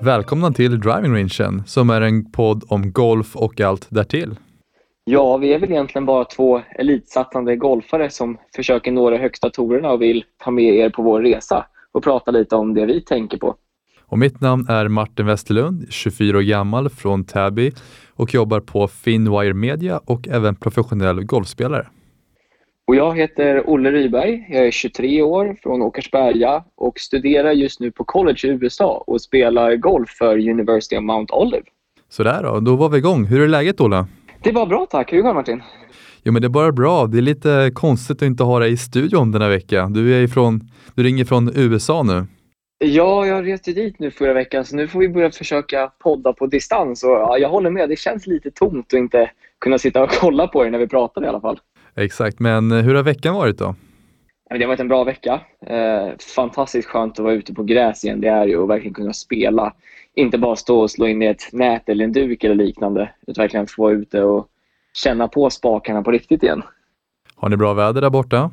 Välkomna till Driving Rangen som är en podd om golf och allt därtill. Ja, vi är väl egentligen bara två elitsatsande golfare som försöker nå de högsta torerna och vill ta med er på vår resa och prata lite om det vi tänker på. Och mitt namn är Martin Westerlund, 24 år gammal från Täby och jobbar på Finwire Media och även professionell golfspelare. Och jag heter Olle Ryberg. Jag är 23 år från Åkersberga och studerar just nu på college i USA och spelar golf för University of Mount Olive. Sådär då, då var vi igång. Hur är läget Olle? Det var bra tack. Hur går det Martin? Jo men det är bara bra. Det är lite konstigt att inte ha dig i studion den här veckan. Du, är ifrån, du ringer från USA nu. Ja, jag reste dit nu förra veckan så nu får vi börja försöka podda på distans. Och ja, jag håller med, det känns lite tomt att inte kunna sitta och kolla på det när vi pratar i alla fall. Exakt, men hur har veckan varit då? Det har varit en bra vecka. Eh, fantastiskt skönt att vara ute på gräs igen. Det är ju att verkligen kunna spela. Inte bara stå och slå in i ett nät eller en duk eller liknande. Utan verkligen få vara ute och känna på spakarna på riktigt igen. Har ni bra väder där borta?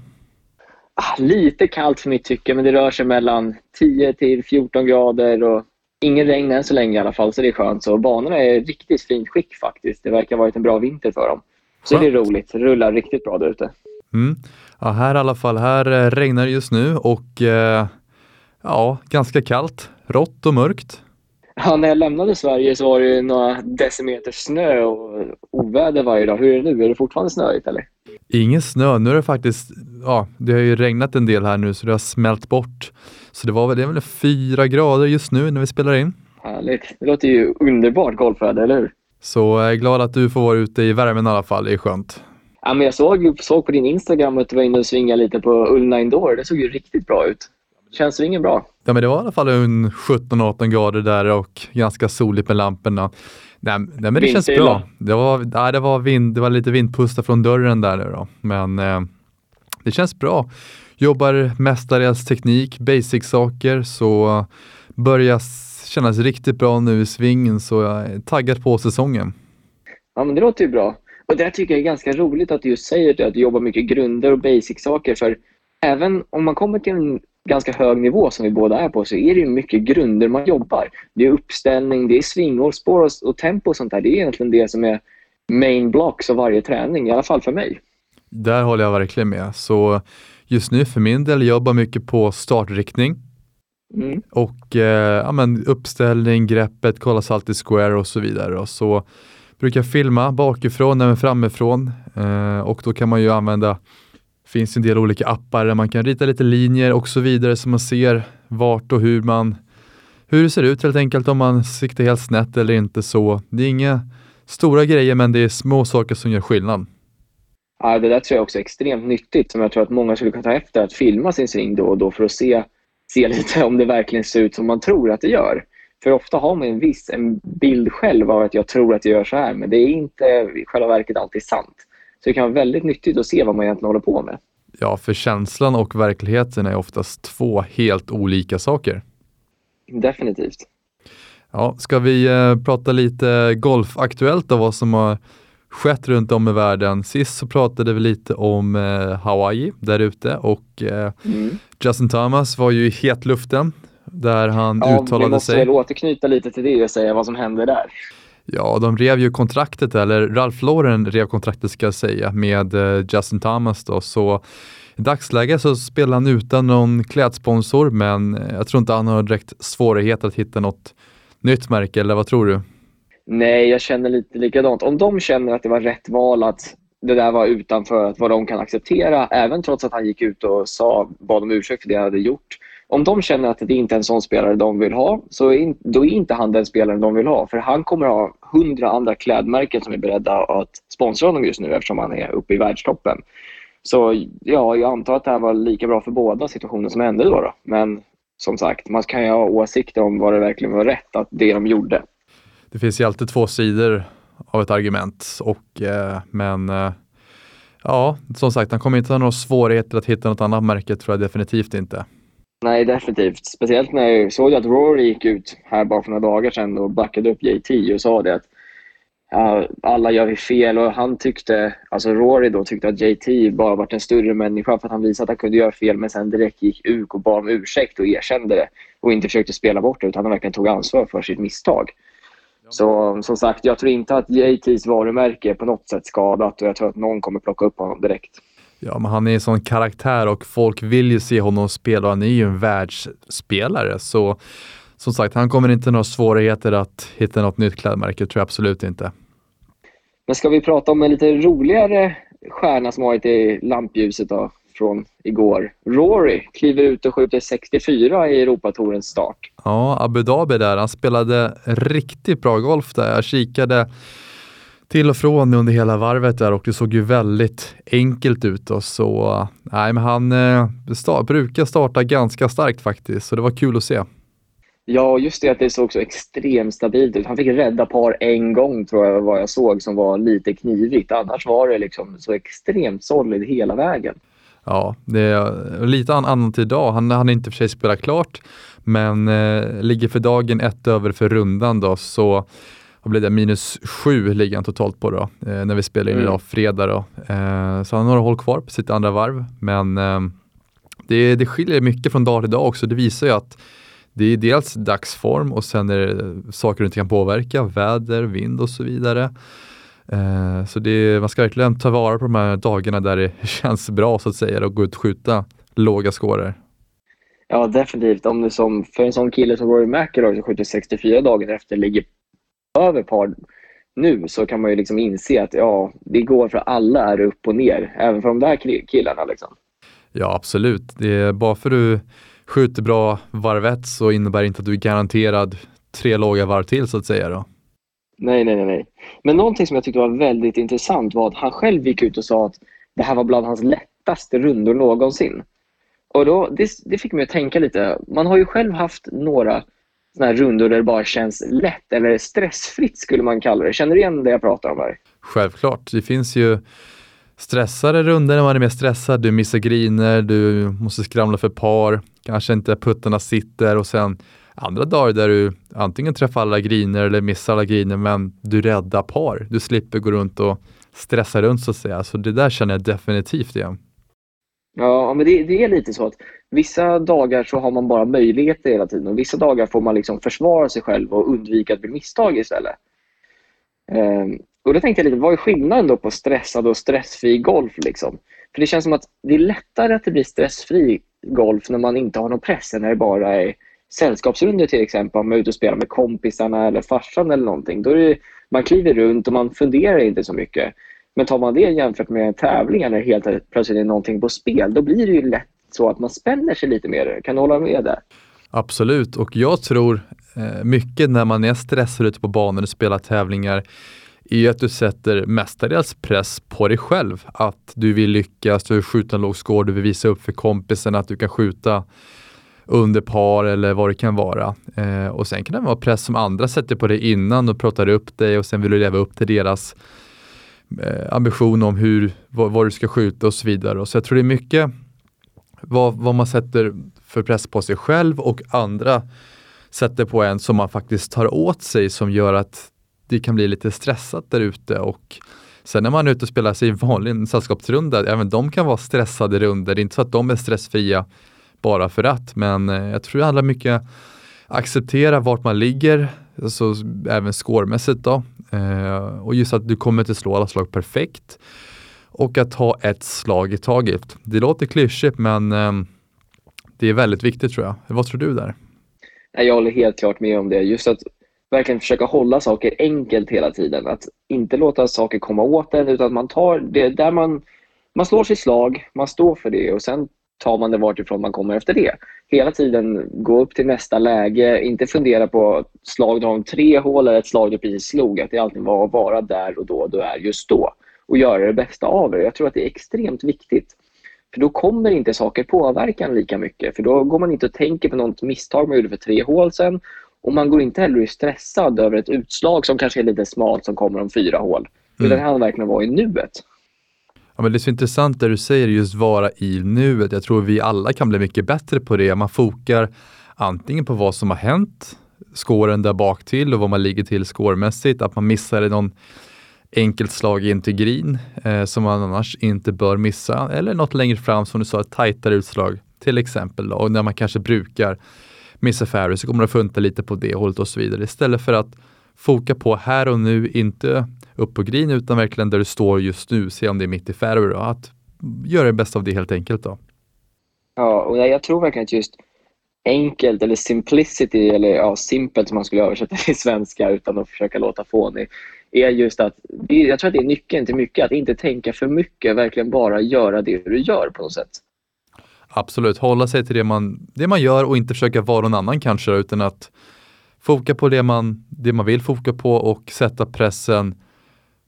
Ah, lite kallt för mitt tycke, men det rör sig mellan 10 till 14 grader och ingen regn än så länge i alla fall, så det är skönt. Så banorna är i riktigt fint skick faktiskt. Det verkar ha varit en bra vinter för dem. Så det är roligt. Det rullar riktigt bra där ute. Mm. Ja, här i alla fall, här eh, regnar det just nu och eh, ja, ganska kallt, rått och mörkt. Ja, när jag lämnade Sverige så var det några decimeter snö och oväder varje dag. Hur är det nu? Är det fortfarande snöigt eller? Ingen snö. Nu är det faktiskt, ja, det har ju regnat en del här nu så det har smält bort. Så det var väl, det är väl fyra grader just nu när vi spelar in. Härligt. Det låter ju underbart golfväder, eller hur? Så jag är glad att du får vara ute i värmen i alla fall. Det är skönt. Ja, men jag såg, såg på din Instagram att du var inne och svingade lite på Ullna Indoor. Det såg ju riktigt bra ut. Känns svingen bra? Ja, men det var i alla fall 17-18 grader där och ganska soligt med lamporna. Nej, nej men det känns bra. Det var, nej, det, var vind, det var lite vindpusta från dörren där nu då. Men eh, det känns bra. Jobbar mestadels teknik, basic-saker, så börjar kännas riktigt bra nu i svingen så jag är taggad på säsongen. Ja, men det låter ju bra. Och där tycker jag är ganska roligt att du just säger det, att du jobbar mycket grunder och basic-saker. För även om man kommer till en ganska hög nivå som vi båda är på så är det mycket grunder man jobbar. Det är uppställning, det är svingår, spår och, tempo och sånt där. Det är egentligen det som är main blocks av varje träning, i alla fall för mig. Där håller jag verkligen med. Så just nu för min del jobbar mycket på startriktning. Mm. Och eh, ja, men uppställning, greppet, kolla salt i square och så vidare. Och så brukar jag filma bakifrån även framifrån eh, och då kan man ju använda finns en del olika appar där man kan rita lite linjer och så vidare så man ser vart och hur man hur det ser ut helt enkelt om man siktar helt snett eller inte så. Det är inga stora grejer men det är små saker som gör skillnad. Ja, det där tror jag också är extremt nyttigt som jag tror att många skulle kunna ta efter att filma sin sving då och då för att se, se lite om det verkligen ser ut som man tror att det gör. För ofta har man en viss en bild själv av att jag tror att det gör så här men det är inte i själva verket alltid sant. Så det kan vara väldigt nyttigt att se vad man egentligen håller på med. Ja, för känslan och verkligheten är oftast två helt olika saker. Definitivt. Ja, ska vi eh, prata lite golfaktuellt och vad som har skett runt om i världen. Sist så pratade vi lite om eh, Hawaii där ute och eh, mm. Justin Thomas var ju i hetluften där han ja, uttalade sig. Vi måste väl återknyta lite till det och säga vad som hände där. Ja, de rev ju kontraktet, eller Ralph Lauren rev kontraktet ska jag säga, med eh, Justin Thomas då, så i dagsläget så spelar han utan någon klädsponsor, men eh, jag tror inte han har direkt svårigheter att hitta något nytt märke, eller vad tror du? Nej, jag känner lite likadant. Om de känner att det var rätt val att det där var utanför vad de kan acceptera, även trots att han gick ut och sa, bad om ursäkt för det han hade gjort, om de känner att det inte är en sån spelare de vill ha, så är, då är inte han den spelaren de vill ha. För han kommer ha hundra andra klädmärken som är beredda att sponsra honom just nu eftersom han är uppe i världstoppen. Så ja, jag antar att det här var lika bra för båda situationer som hände då. då. Men som sagt, man kan ju ha åsikter om vad det verkligen var rätt att det de gjorde. Det finns ju alltid två sidor av ett argument. Och, eh, men eh, ja, som sagt, han kommer inte ha några svårigheter att hitta något annat märke tror jag definitivt inte. Nej, definitivt. Speciellt när jag såg att Rory gick ut här bara för några dagar sedan och backade upp JT och sa det att alla gör vi fel och han tyckte, alltså Rory då tyckte att JT bara varit en större människa för att han visade att han kunde göra fel men sen direkt gick ut och bad om ursäkt och erkände det och inte försökte spela bort det utan han verkligen tog ansvar för sitt misstag. Så som sagt, jag tror inte att JTs varumärke är på något sätt skadat och jag tror att någon kommer plocka upp honom direkt. Ja, men han är en sån karaktär och folk vill ju se honom spela. Han är ju en världsspelare, så som sagt, han kommer inte några svårigheter att hitta något nytt klädmärke, tror jag absolut inte. Men ska vi prata om en lite roligare stjärna som varit i lampljuset då, från igår. Rory kliver ut och skjuter 64 i Europatorens start. Ja, Abu Dhabi där. Han spelade riktigt bra golf där. Jag kikade till och från under hela varvet där och det såg ju väldigt enkelt ut. Och så, nej, men han eh, start, brukar starta ganska starkt faktiskt, så det var kul att se. Ja, just det att det såg så extremt stabilt ut. Han fick rädda par en gång tror jag vad jag såg som var lite knivigt. Annars var det liksom så extremt solid hela vägen. Ja, det är lite annat idag. Han har inte för sig spelat klart, men eh, ligger för dagen ett över för rundan då, så vad blir det, minus sju ligger han totalt på då, eh, när vi spelar in mm. idag, fredag då. Eh, så han har några hål kvar på sitt andra varv, men eh, det, det skiljer mycket från dag till dag också. Det visar ju att det är dels dagsform och sen är det saker du inte kan påverka, väder, vind och så vidare. Eh, så det, man ska verkligen ta vara på de här dagarna där det känns bra så att säga och gå ut och skjuta låga scorer. Ja, definitivt. Om det som, för en sån kille som Rory McIlroy som skjuter 64 dagar efter ligger över par nu så kan man ju liksom inse att ja, det går för alla är upp och ner, även för de där killarna. Liksom. Ja, absolut. Det är bara för du skjuter bra varv ett så innebär det inte att du är garanterad tre låga varv till så att säga. Då. Nej, nej, nej. Men någonting som jag tyckte var väldigt intressant var att han själv gick ut och sa att det här var bland hans lättaste rundor någonsin. Och då, det, det fick mig att tänka lite. Man har ju själv haft några såna här rundor där det bara känns lätt eller stressfritt skulle man kalla det. Känner du igen det jag pratar om här? Självklart. Det finns ju stressade runder när man är mer stressad. Du missar griner, du måste skramla för par, kanske inte puttarna sitter och sen andra dagar där du antingen träffar alla griner eller missar alla griner men du räddar par. Du slipper gå runt och stressa runt så att säga. Så det där känner jag definitivt igen. Ja, men det, det, är lite så att vissa dagar så har man bara möjligheter hela tiden och vissa dagar får man liksom försvara sig själv och undvika att bli misstag istället. Um, och då tänkte jag lite, vad är skillnaden då på stressad och stressfri golf? Liksom? För det känns som att det är lättare att det blir stressfri golf när man inte har någon press än när det bara är sällskapsrundor till exempel. Om man är ute och spelar med kompisarna eller farsan eller någonting. Då är det, man kliver runt och man funderar inte så mycket. Men tar man det jämfört med tävlingar när det helt plötsligt är någonting på spel, då blir det ju lätt så att man spänner sig lite mer. Kan du hålla med där? Absolut, och jag tror eh, mycket när man är stressad ute på banan och spelar tävlingar är att du sätter mestadels press på dig själv. Att du vill lyckas, du vill skjuta en låg score, du vill visa upp för kompisen att du kan skjuta under par eller vad det kan vara. Eh, och sen kan det vara press som andra sätter på dig innan och pratar upp dig och sen vill du leva upp till deras eh, ambition om hur, vad, vad, du ska skjuta och så vidare. Och så jag tror det är mycket vad, vad man sätter för press på sig själv och andra sätter på en som man faktiskt tar åt sig som gör att det kan bli lite stressat där ute och sen när man är ute och spelar sig i vanlig sällskapsrunda, även de kan vara stressade runder. Det är inte så att de är stressfria bara för att, men eh, jag tror det handlar mycket acceptera vart man ligger, alltså även scoremässigt då. Eh, och just att du kommer inte slå alla slag perfekt och att ha ett slag i taget. Det låter klyschigt men eh, det är väldigt viktigt tror jag. Vad tror du där? Jag håller helt klart med om det. Just att verkligen försöka hålla saker enkelt hela tiden. Att inte låta saker komma åt en utan att man tar det där man, man slår sitt slag, man står för det och sen tar man det vartifrån man kommer efter det. Hela tiden gå upp till nästa läge, inte fundera på slag du har om tre hål eller ett slag du precis slog. Att det alltid var att vara där och då du är just då och göra det bästa av det. Jag tror att det är extremt viktigt. För då kommer inte saker påverka en lika mycket. För då går man inte och tänker på något misstag man gjorde för tre hål sen och man går inte heller stressad över ett utslag som kanske är lite smalt som kommer om fyra hål. Mm. Utan det handlar verkligen om att vara i nuet. Ja, men det är så intressant det du säger, just vara i nuet. Jag tror vi alla kan bli mycket bättre på det. Man fokar antingen på vad som har hänt scoren där bak till och vad man ligger till scoremässigt, att man missar någon enkelt slag in till green eh, som man annars inte bör missa. Eller något längre fram som du sa, ett tajtare utslag till exempel. Och när man kanske brukar missa fairway så kommer man att funta lite på det hållet och så vidare. Istället för att foka på här och nu, inte upp på green utan verkligen där du står just nu, se om det är mitt i fairway. Att göra det bästa av det helt enkelt. då. Ja, och jag, jag tror verkligen att just enkelt eller simplicity eller ja, simpelt som man skulle översätta till svenska utan att försöka låta fånig är just att, jag tror att det är nyckeln till mycket, att inte tänka för mycket, verkligen bara göra det du gör på något sätt. Absolut, hålla sig till det man, det man gör och inte försöka vara någon annan kanske, utan att foka på det man, det man vill foka på och sätta pressen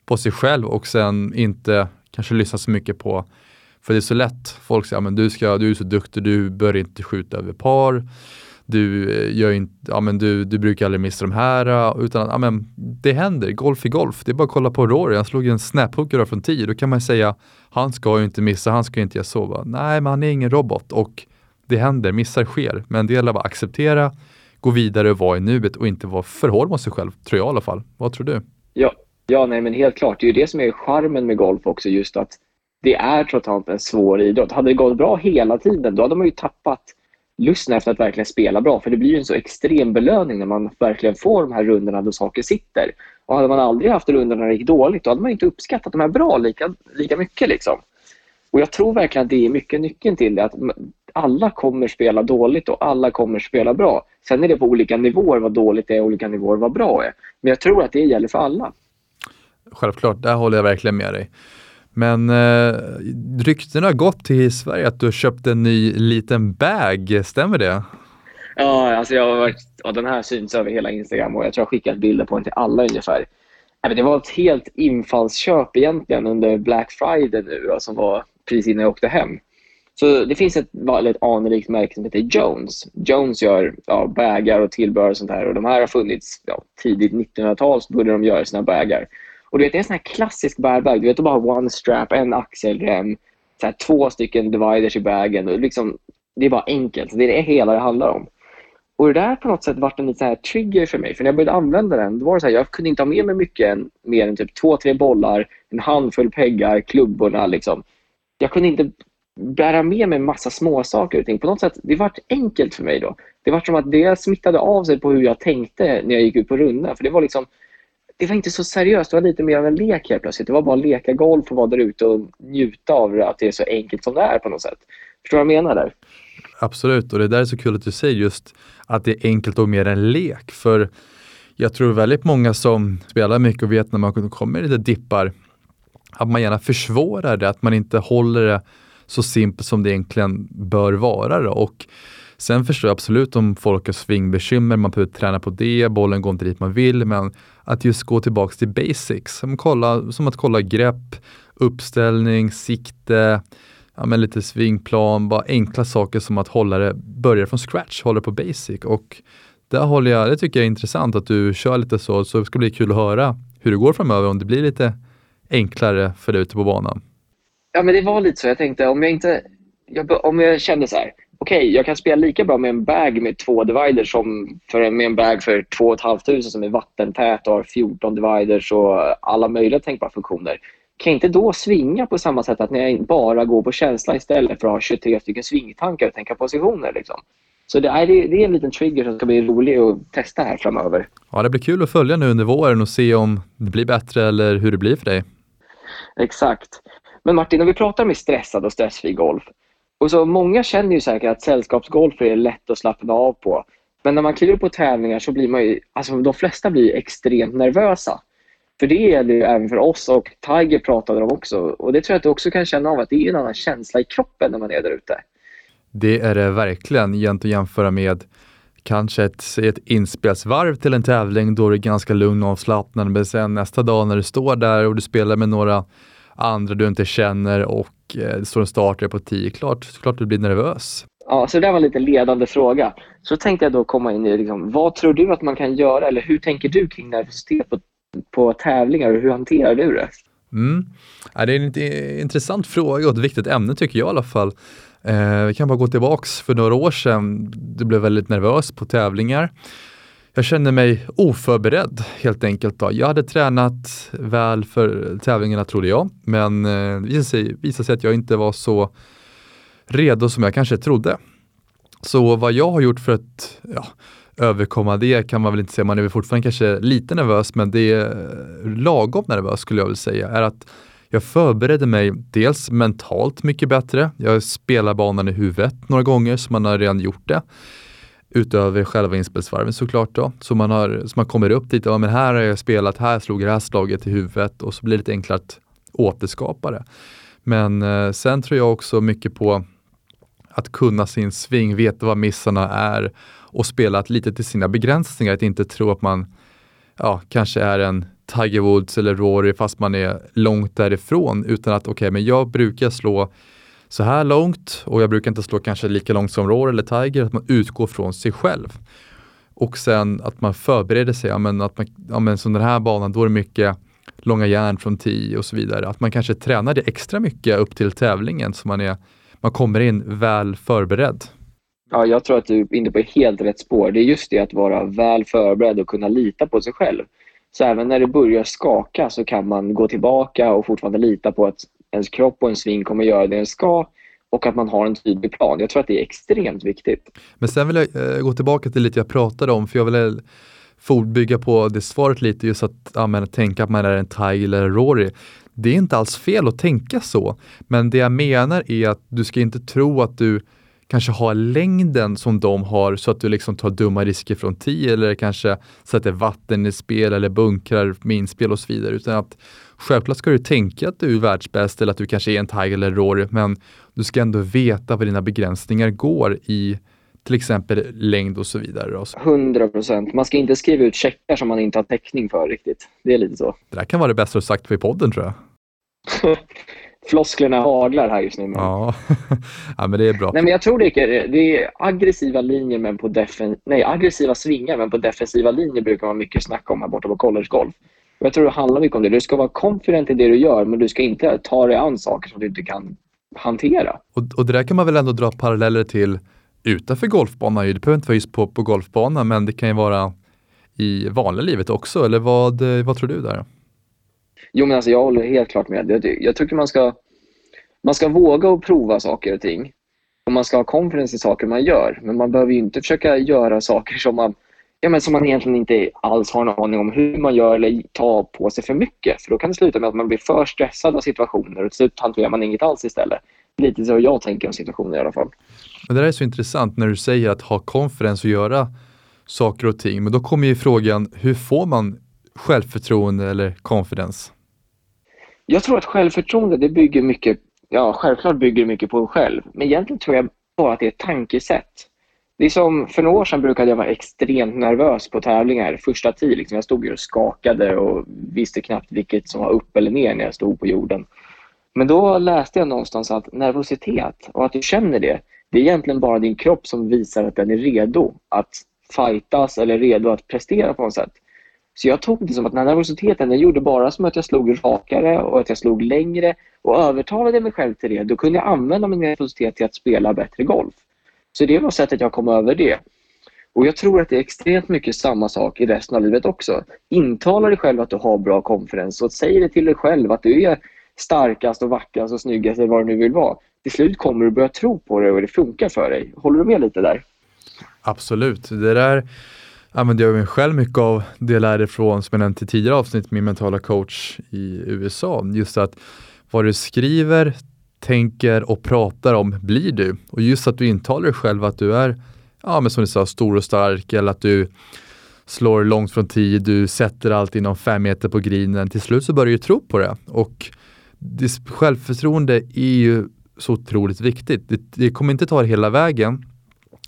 på sig själv och sen inte kanske lyssna så mycket på för det är så lätt, folk säger att du, du är så duktig, du bör inte skjuta över par. Du, eh, gör inte, ja, men du, du brukar aldrig missa de här. Eh, utan ja, men det händer, golf är golf. Det är bara att kolla på Rory, han slog en snaphooker från 10. Då kan man säga, han ska ju inte missa, han ska inte göra så. Nej, men han är ingen robot och det händer, missar sker. Men det gäller bara att acceptera, gå vidare och vara i nuet och inte vara för hård mot sig själv, tror jag i alla fall. Vad tror du? Ja, ja nej, men helt klart. Det är ju det som är charmen med golf också, just att det är trots allt en svår idrott. Hade det gått bra hela tiden, då hade man ju tappat lusten efter att verkligen spela bra. För det blir ju en så extrem belöning när man verkligen får de här rundorna då saker sitter. Och hade man aldrig haft rundorna när det gick dåligt, då hade man inte uppskattat de här bra lika, lika mycket. Liksom. Och jag tror verkligen att det är mycket nyckeln till det. Att alla kommer spela dåligt och alla kommer spela bra. Sen är det på olika nivåer vad dåligt är och olika nivåer vad bra är. Men jag tror att det gäller för alla. Självklart, där håller jag verkligen med dig. Men eh, ryktena har gått till Sverige att du har köpt en ny liten bag, stämmer det? Ja, alltså jag har varit, ja, den här syns över hela Instagram och jag tror jag skickat bilder på den till alla ungefär. Det var ett helt infallsköp egentligen under Black Friday nu som var precis innan jag åkte hem. Så det finns ett väldigt anrikt märke som heter Jones. Jones gör ja, bägar och tillbehör och sånt här och de här har funnits ja, tidigt 1900-tal så började de göra sina bägar. Och du vet, det är en sån här klassisk bärbag. Du vet, bara one strap, en axelrem, så här, två stycken dividers i bagen. Och liksom, det är bara enkelt. Det är det hela det handlar om. Och det där på något sätt varit en så här trigger för mig. För när jag började använda den, då var det så här, jag kunde inte ha med mig mycket än, mer än typ två, tre bollar, en handfull peggar, klubborna. Liksom. Jag kunde inte bära med mig massa småsaker. På något sätt, det var enkelt för mig då. Det var som att det smittade av sig på hur jag tänkte när jag gick ut på runda. För det var liksom, det var inte så seriöst. Det var lite mer av en lek helt plötsligt. Det var bara att leka golf och vara där ute och njuta av det, att det är så enkelt som det är på något sätt. Förstår du vad jag menar där? Absolut, och det där är så kul att du säger just att det är enkelt och mer en lek. För jag tror väldigt många som spelar mycket och vet när man kommer i lite dippar, att man gärna försvårar det, att man inte håller det så simpelt som det egentligen bör vara. Då. Och Sen förstår jag absolut om folk har svingbekymmer, man behöver träna på det, bollen går inte dit man vill, men att just gå tillbaka till basics, som, kolla, som att kolla grepp, uppställning, sikte, ja, men lite svingplan, bara enkla saker som att hålla det, börja från scratch, hålla det på basic. Och där håller jag, det tycker jag är intressant att du kör lite så, så det ska bli kul att höra hur det går framöver, om det blir lite enklare för dig ute på banan. Ja, men det var lite så. Jag tänkte om jag inte, jag, om jag kände så här, okej, okay, jag kan spela lika bra med en bag med två dividers som för, med en bag för 2 500 som är vattentät och har 14 dividers och alla möjliga tänkbara funktioner. Kan jag inte då svinga på samma sätt att när jag bara går på känsla istället för att ha 23 stycken svingtankar och tänka positioner? Liksom? Så det är, det är en liten trigger som ska bli rolig att testa här framöver. Ja, det blir kul att följa nu under våren och se om det blir bättre eller hur det blir för dig. Exakt. Men Martin, om vi pratar om stressad och stressfri golf. Och så Många känner ju säkert att sällskapsgolf är lätt att slappna av på. Men när man kliver på tävlingar så blir man ju, alltså de flesta blir extremt nervösa. För det gäller ju även för oss och Tiger pratade om också. Och det tror jag att du också kan känna av att det är en annan känsla i kroppen när man är där ute. Det är det verkligen, jämt att jämföra med kanske ett, ett inspelsvarv till en tävling då det är ganska lugn och avslappnad. Men sen nästa dag när du står där och du spelar med några andra du inte känner och eh, det står en startare på 10, klart, klart du blir nervös. Ja, så det var en lite ledande fråga. Så tänkte jag då komma in i liksom, vad tror du att man kan göra eller hur tänker du kring nervositet på, på tävlingar och hur hanterar du det? Mm. Ja, det är en intressant fråga och ett viktigt ämne tycker jag i alla fall. Eh, vi kan bara gå tillbaks för några år sedan. Du blev väldigt nervös på tävlingar. Jag kände mig oförberedd helt enkelt. Då. Jag hade tränat väl för tävlingarna trodde jag, men eh, det visade sig, visade sig att jag inte var så redo som jag kanske trodde. Så vad jag har gjort för att ja, överkomma det kan man väl inte säga, man är väl fortfarande kanske lite nervös, men det är lagom nervös skulle jag vilja säga, är att jag förberedde mig dels mentalt mycket bättre. Jag spelar banan i huvudet några gånger, så man har redan gjort det. Utöver själva inspelsvarven såklart då. Så man, har, så man kommer upp dit, ja men här har jag spelat, här slog jag det här slaget i huvudet och så blir det lite enklare att återskapa det. Men eh, sen tror jag också mycket på att kunna sin sving, veta vad missarna är och spela lite till sina begränsningar. Att inte tro att man ja, kanske är en Tiger Woods eller Rory fast man är långt därifrån utan att okej, okay, men jag brukar slå så här långt och jag brukar inte slå kanske lika långt som Rory eller Tiger, att man utgår från sig själv. Och sen att man förbereder sig, ja, men att man, ja, men som den här banan, då är det mycket långa järn från 10 och så vidare. Att man kanske tränar det extra mycket upp till tävlingen så man, är, man kommer in väl förberedd. Ja, jag tror att du är inne på helt rätt spår. Det är just det att vara väl förberedd och kunna lita på sig själv. Så även när det börjar skaka så kan man gå tillbaka och fortfarande lita på att ens kropp och en sving kommer göra det den ska och att man har en tydlig plan. Jag tror att det är extremt viktigt. Men sen vill jag eh, gå tillbaka till lite jag pratade om, för jag vill bygga på det svaret lite, just att ja, tänka att man är en thai eller Rory. Det är inte alls fel att tänka så, men det jag menar är att du ska inte tro att du kanske har längden som de har så att du liksom tar dumma risker från 10 eller kanske sätter vatten i spel eller bunkrar med inspel och så vidare. Utan att självklart ska du tänka att du är världsbäst eller att du kanske är en Tiger eller Rory, men du ska ändå veta var dina begränsningar går i till exempel längd och så vidare. 100 procent. Man ska inte skriva ut checkar som man inte har täckning för riktigt. Det är lite så. Det där kan vara det bästa du sagt för podden tror jag. flosklerna haglar här just nu. Men... Ja. ja, men det är bra. Nej, men jag tror det är, det är aggressiva linjer, men på defen... Nej, aggressiva svingar, men på defensiva linjer brukar man mycket snacka om här borta på collegegolf. Jag tror det handlar mycket om det. Du ska vara confident i det du gör, men du ska inte ta dig an saker som du inte kan hantera. Och, och det där kan man väl ändå dra paralleller till utanför golfbanan. Det behöver inte vara just på, på golfbanan, men det kan ju vara i vanliga livet också. Eller vad, vad tror du där? Jo, men alltså jag håller helt klart med. Jag, jag tycker man ska, man ska våga och prova saker och ting. Och man ska ha confidence i saker man gör. Men man behöver inte försöka göra saker som man, ja, men som man egentligen inte alls har någon aning om hur man gör eller ta på sig för mycket. För då kan det sluta med att man blir för stressad av situationer och till slut hanterar man inget alls istället. Lite så jag tänker om situationer i alla fall. Men det där är så intressant när du säger att ha confidence och göra saker och ting. Men då kommer ju frågan, hur får man självförtroende eller confidence? Jag tror att självförtroende det bygger mycket, ja självklart bygger mycket på en själv. Men egentligen tror jag bara att det är ett tankesätt. Det är som för några år sedan brukade jag vara extremt nervös på tävlingar. Första tid, liksom, jag stod och skakade och visste knappt vilket som var upp eller ner när jag stod på jorden. Men då läste jag någonstans att nervositet och att du känner det, det är egentligen bara din kropp som visar att den är redo att fightas eller redo att prestera på något sätt. Så jag tog det som att den här nervositeten den gjorde bara som att jag slog rakare och att jag slog längre och övertalade mig själv till det. Då kunde jag använda min nervositet till att spela bättre golf. Så det var sättet jag kom över det. Och Jag tror att det är extremt mycket samma sak i resten av livet också. Intala dig själv att du har bra konferens och säg det till dig själv att du är starkast och vackrast och snyggast eller vad du nu vill vara. Till slut kommer du börja tro på det och det funkar för dig. Håller du med lite där? Absolut. Det där använder jag mig själv mycket av det jag lärde från, som jag nämnt i tidigare avsnitt, min mentala coach i USA. Just att vad du skriver, tänker och pratar om blir du. Och just att du intalar dig själv att du är, ja men som du sa, stor och stark eller att du slår långt från tid, du sätter allt inom fem meter på grinen. Till slut så börjar du tro på det. Och det, självförtroende är ju så otroligt viktigt. Det, det kommer inte ta hela vägen,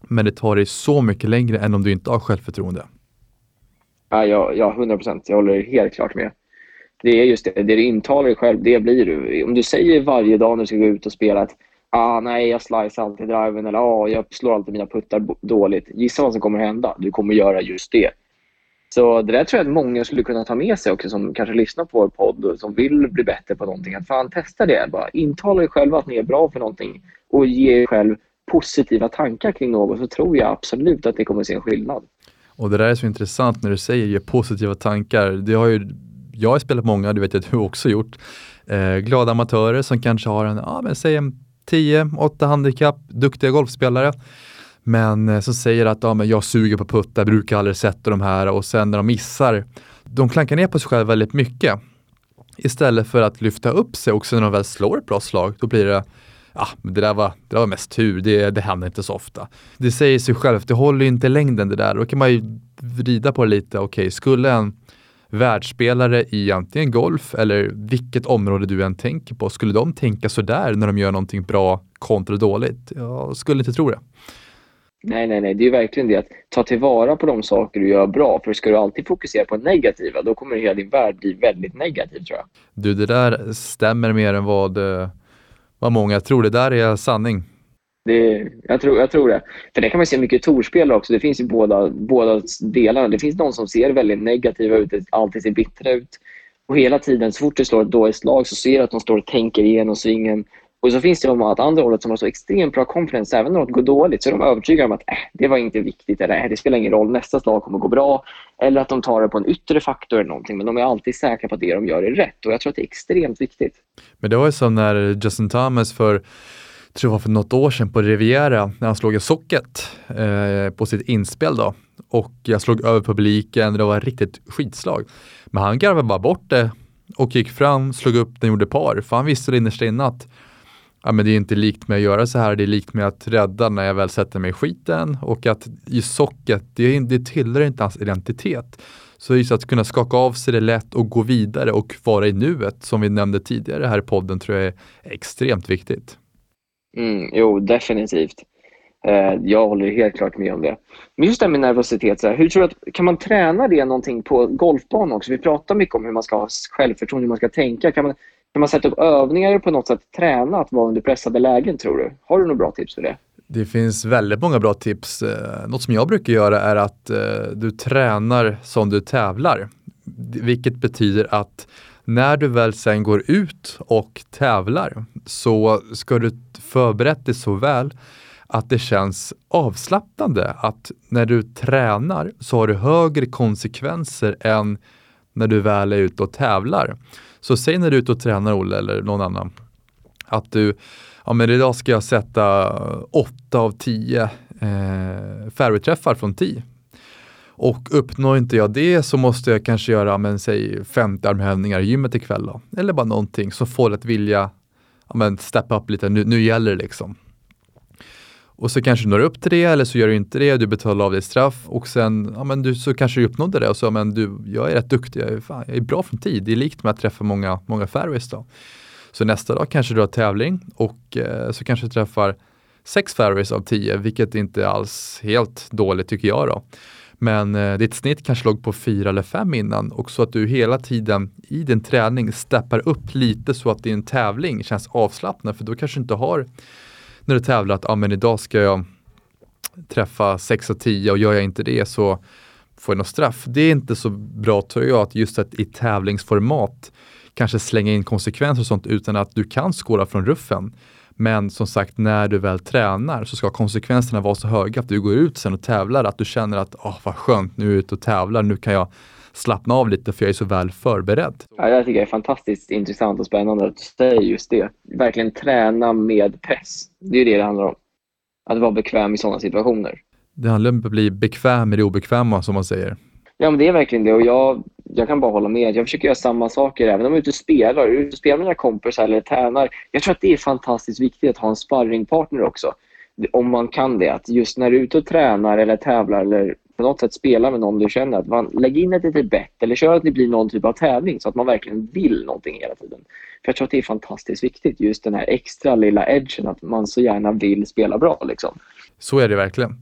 men det tar dig så mycket längre än om du inte har självförtroende. Ja, ja, ja 100 procent. Jag håller helt klart med. Det är just det. Det du intalar dig själv, det blir du. Om du säger varje dag när du ska gå ut och spela att ah, nej, jag slicear alltid driven eller ah, jag slår alltid mina puttar dåligt. Gissa vad som kommer hända? Du kommer göra just det. Så det där tror jag att många skulle kunna ta med sig också som kanske lyssnar på vår podd och som vill bli bättre på någonting. Att fan testa det. Bara intala er själva att ni är bra för någonting och ge er själv positiva tankar kring något så tror jag absolut att ni kommer att se en skillnad. Och det där är så intressant när du säger ge positiva tankar. Det har ju, jag har spelat många, det vet jag att du också gjort. Eh, glada amatörer som kanske har en, ja men säg en 10-8 handikapp, duktiga golfspelare. Men eh, som säger att ja, men jag suger på puttar, brukar aldrig sätta de här och sen när de missar, de klankar ner på sig själva väldigt mycket. Istället för att lyfta upp sig också när de väl slår ett bra slag, då blir det ja, det där var, det där var mest tur, det, det händer inte så ofta. Det säger sig självt, det håller inte i längden det där. Då kan man ju vrida på det lite, okej, okay, skulle en världsspelare i antingen golf eller vilket område du än tänker på, skulle de tänka sådär när de gör någonting bra kontra dåligt? Jag skulle inte tro det. Nej, nej, nej. Det är verkligen det att ta tillvara på de saker du gör bra. För ska du alltid fokusera på negativa, då kommer hela din värld bli väldigt negativ tror jag. Du, det där stämmer mer än vad, eh, vad många tror. Det där är sanning. Det, jag, tror, jag tror det. För det kan man se mycket torspelare också. Det finns ju båda, båda delarna. Det finns de som ser väldigt negativa ut, alltid ser bittra ut. Och hela tiden, så fort det slår ett dåligt slag så ser du att de står och tänker igenom svingen. Och så finns det de åt andra hållet som har så extremt bra confidence. Även när något går dåligt så är de övertygade om att äh, det var inte viktigt eller äh, det spelar ingen roll, nästa slag kommer gå bra. Eller att de tar det på en yttre faktor eller någonting. Men de är alltid säkra på att det de gör är rätt. Och jag tror att det är extremt viktigt. Men det var ju som när Justin Thomas för tror jag var för något år sedan på Riviera när han slog i socket eh, på sitt inspel då. Och jag slog över publiken, det var ett riktigt skitslag. Men han garvade bara bort det och gick fram, slog upp den, gjorde par. För han visste det innerst inne att ja, men det är inte likt mig att göra så här, det är likt mig att rädda när jag väl sätter mig i skiten och att i socket, det, det tillhör inte hans identitet. Så just att kunna skaka av sig det lätt och gå vidare och vara i nuet, som vi nämnde tidigare här i podden, tror jag är extremt viktigt. Mm, jo, definitivt. Eh, jag håller helt klart med om det. Men just det här med nervositet, så här, hur tror du att, kan man träna det någonting på golfbanan också? Vi pratar mycket om hur man ska ha självförtroende, hur man ska tänka. Kan man, kan man sätta upp övningar och på något sätt träna att vara under pressade lägen tror du? Har du några bra tips för det? Det finns väldigt många bra tips. Eh, något som jag brukar göra är att eh, du tränar som du tävlar. Vilket betyder att när du väl sen går ut och tävlar så ska du förberett dig så väl att det känns avslappnande. Att när du tränar så har du högre konsekvenser än när du väl är ute och tävlar. Så säg när du är ute och tränar Olle eller någon annan att du, ja men idag ska jag sätta eh, 8 av 10 eh, fairwayträffar från 10. Och uppnår inte jag det så måste jag kanske göra, men säg 50 armhävningar i gymmet ikväll då. Eller bara någonting som får att vilja ja, men steppa upp lite, nu, nu gäller det liksom. Och så kanske du når upp till det eller så gör du inte det, du betalar av dig straff och sen ja, men du, så kanske du uppnådde det och så men du, jag är rätt duktig, jag är, fan, jag är bra från tid. Det är likt med att träffa många, många fairways då. Så nästa dag kanske du har tävling och eh, så kanske du träffar sex fairways av tio, vilket inte är alls helt dåligt tycker jag då. Men eh, ditt snitt kanske låg på fyra eller fem innan och så att du hela tiden i din träning steppar upp lite så att din tävling känns avslappnad för då kanske du inte har när du tävlar att ah, men idag ska jag träffa 6 av 10 och gör jag inte det så får jag något straff. Det är inte så bra tror jag att just att i tävlingsformat kanske slänga in konsekvenser och sånt utan att du kan skåra från ruffen. Men som sagt, när du väl tränar så ska konsekvenserna vara så höga att du går ut sen och tävlar, att du känner att åh, vad skönt, nu är jag ute och tävlar, nu kan jag slappna av lite för jag är så väl förberedd. Ja, jag tycker det är fantastiskt intressant och spännande att du säger just det. Verkligen träna med press. Det är det det handlar om. Att vara bekväm i sådana situationer. Det handlar om att bli bekväm i det obekväma som man säger. Ja, men det är verkligen det och jag, jag kan bara hålla med. Jag försöker göra samma saker även om jag är ute och spelar. Jag är ute och spelar med mina kompisar eller tränar. Jag tror att det är fantastiskt viktigt att ha en sparringpartner också. Om man kan det. Att just när du är ute och tränar eller tävlar eller på något sätt spelar med någon du känner att man lägger in ett litet bett eller kör att det blir någon typ av tävling så att man verkligen vill någonting hela tiden. För Jag tror att det är fantastiskt viktigt, just den här extra lilla edgen att man så gärna vill spela bra. Liksom. Så är det verkligen.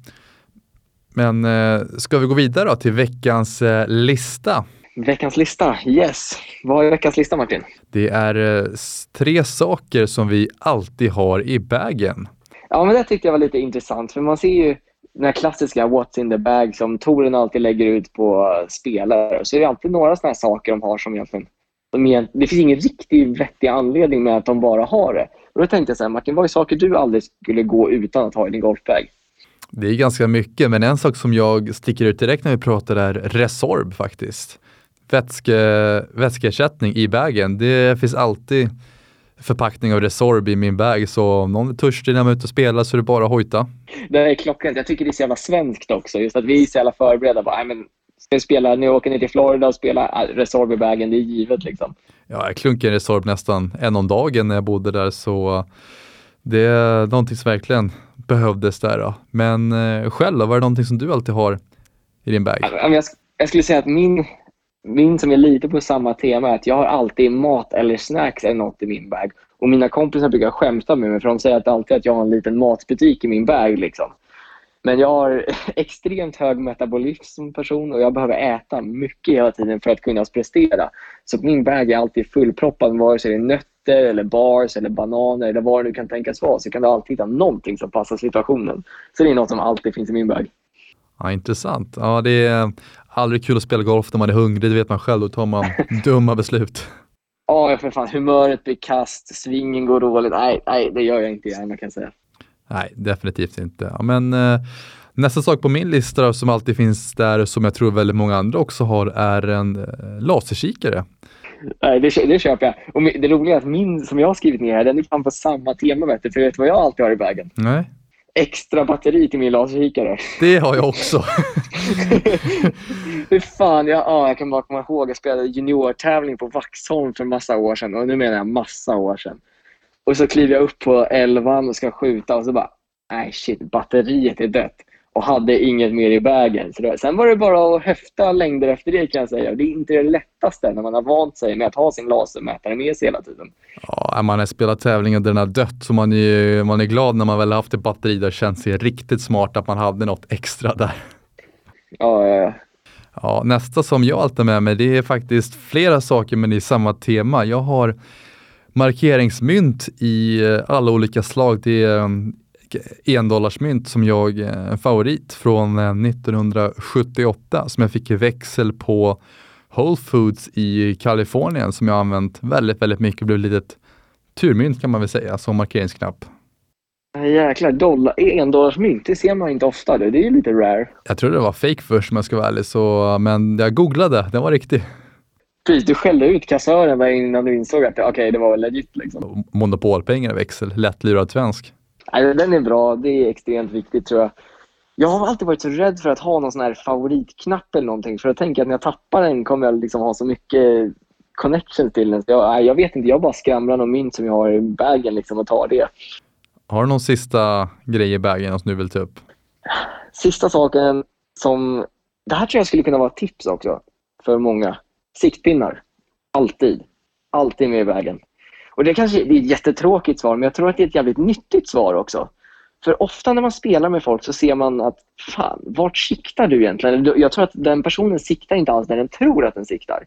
Men eh, ska vi gå vidare då till veckans eh, lista? Veckans lista, yes. Vad är veckans lista Martin? Det är eh, tre saker som vi alltid har i bagen. Ja, men det tyckte jag var lite intressant för man ser ju den här klassiska What's in the bag som Toren alltid lägger ut på spelare. Så är det alltid några sådana här saker de har som egentligen... De det finns ingen riktigt vettig anledning med att de bara har det. Och Då tänkte jag så här, Martin, vad är saker du aldrig skulle gå utan att ha i din golfbag? Det är ganska mycket, men en sak som jag sticker ut direkt när vi pratar är Resorb faktiskt. Vätske, vätskeersättning i bagen. Det finns alltid förpackning av Resorb i min bag, så om någon är törstig när man är ute och spelar så är det bara att hojta. Det är klockrent. Jag tycker det är så jävla svenskt också, just att vi är så jävla förberedda. Bara, men ska vi spela, nu åker ner till Florida och spela Resorb i bagen, det är givet liksom. Ja, jag klunkar Resorb nästan en om dagen när jag bodde där, så det är någonting som verkligen behövdes där. Då. Men eh, själv, vad är det någonting som du alltid har i din bag? Jag, jag skulle säga att min, min som är lite på samma tema är att jag har alltid mat eller snacks eller något i min bag. Och mina kompisar brukar skämta med mig för de säger att alltid att jag har en liten matbutik i min bag. Liksom. Men jag har extremt hög metabolism som person och jag behöver äta mycket hela tiden för att kunna prestera. Så min bag är alltid fullproppad, vare sig det är nötter, eller bars, eller bananer eller vad det nu kan tänkas vara. Så kan du alltid hitta någonting som passar situationen. Så det är något som alltid finns i min bag. Ja, intressant. Ja, det är aldrig kul att spela golf när man är hungrig, det vet man själv. Då tar man dumma beslut. Ja, för fan. Humöret blir kast, svingen går dåligt. Nej, nej det gör jag inte gärna kan jag säga. Nej, definitivt inte. Ja, men eh, nästa sak på min lista som alltid finns där, som jag tror väldigt många andra också har, är en eh, laserkikare. Nej, det, det köper jag. Och det roliga är att min som jag har skrivit ner här, den är fan på samma tema. Vet du, för vet du vad jag alltid har i bagen? Nej. Extra batteri till min laserkikare. Det har jag också. Hur fan, jag, ja, jag kan bara komma ihåg, jag spelade juniortävling på Vaxholm för massa år sedan. Och nu menar jag massa år sedan. Och så kliver jag upp på elvan och ska skjuta och så bara, nej shit, batteriet är dött. Och hade inget mer i vägen. Så då, sen var det bara att höfta längder efter det kan jag säga. Det är inte det lättaste när man har vant sig med att ha sin lasermätare med sig hela tiden. Ja, man har spelat tävlingar där den har dött så man är, man är glad när man väl haft ett batteri där det känns det riktigt smart att man hade något extra där. Ja, ja, ja. Ja, nästa som jag alltid har med mig det är faktiskt flera saker men i samma tema. Jag har markeringsmynt i eh, alla olika slag. Det är eh, endollarsmynt som jag eh, favorit från 1978 som jag fick i växel på Whole Foods i Kalifornien som jag använt väldigt, väldigt mycket. Det blev ett litet turmynt kan man väl säga som markeringsknapp. Jäklar, dollar, endollarsmynt, det ser man inte ofta. Det är ju lite rare. Jag trodde det var fake först om jag ska vara ärlig, så, men jag googlade, den var riktig. Precis, du skällde ut kassören innan du insåg att okay, det var legit. Liksom. Monopolpengar i växel, lättlurad svensk. Nej, den är bra, det är extremt viktigt tror jag. Jag har alltid varit så rädd för att ha någon sån här favoritknapp eller någonting. För jag tänker att när jag tappar den kommer jag liksom ha så mycket connection till den. Jag, jag vet inte, jag bara skramlar någon mynt som jag har i bagen liksom och tar det. Har du någon sista grej i bagen som du vill ta upp? Sista saken som... Det här tror jag skulle kunna vara ett tips också för många. Siktpinnar. Alltid. Alltid med i vägen. Och det kanske det är ett jättetråkigt svar, men jag tror att det är ett jävligt nyttigt svar också. För ofta när man spelar med folk så ser man att fan, vart siktar du egentligen? Jag tror att den personen siktar inte alls där den tror att den siktar.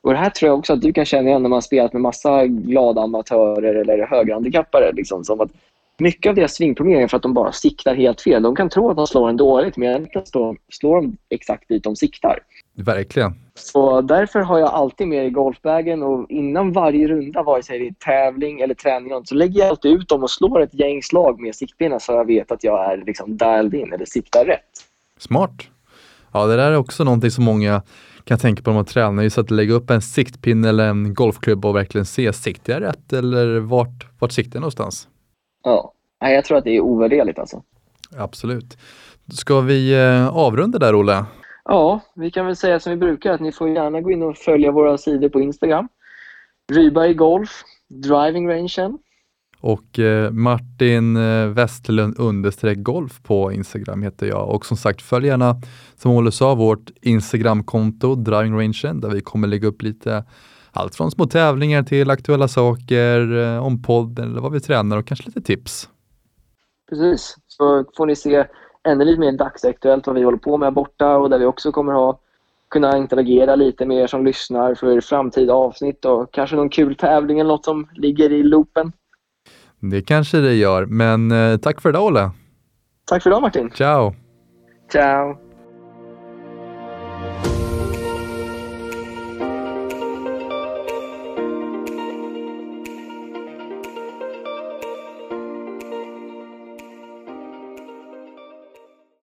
Och Det här tror jag också att du kan känna igen när man spelat med massa glada amatörer eller högerhandikappare. Liksom, som att mycket av deras svingproblem är för att de bara siktar helt fel. De kan tro att de slår en dåligt, men egentligen slår de exakt dit de siktar. Verkligen. Så därför har jag alltid med i golfbagen och innan varje runda, vare sig det är tävling eller träning, så lägger jag alltid ut dem och slår ett gäng slag med siktpinnar så jag vet att jag är liksom dialed in eller siktar rätt. Smart. Ja, det där är också någonting som många kan tänka på när man tränar, just att lägga upp en siktpinne eller en golfklubba och verkligen se, siktar jag rätt eller vart, vart siktar jag någonstans? Ja, jag tror att det är ovärderligt alltså. Absolut. Ska vi eh, avrunda där, Olle? Ja, vi kan väl säga som vi brukar att ni får gärna gå in och följa våra sidor på Instagram. Ryberg Golf, Driving Rangen. Och eh, Martin eh, Westlund understreck golf på Instagram heter jag. Och som sagt, följ gärna, som Olle sa, vårt Instagramkonto Driving Rangen där vi kommer lägga upp lite allt från små tävlingar till aktuella saker, eh, om podden eller vad vi tränar och kanske lite tips. Precis, så får ni se ännu lite mer dagsaktuellt vad vi håller på med borta och där vi också kommer ha kunna interagera lite med er som lyssnar för framtida avsnitt och kanske någon kul tävling eller något som ligger i loopen. Det kanske det gör, men eh, tack för idag Olle. Tack för idag Martin. Ciao. Ciao.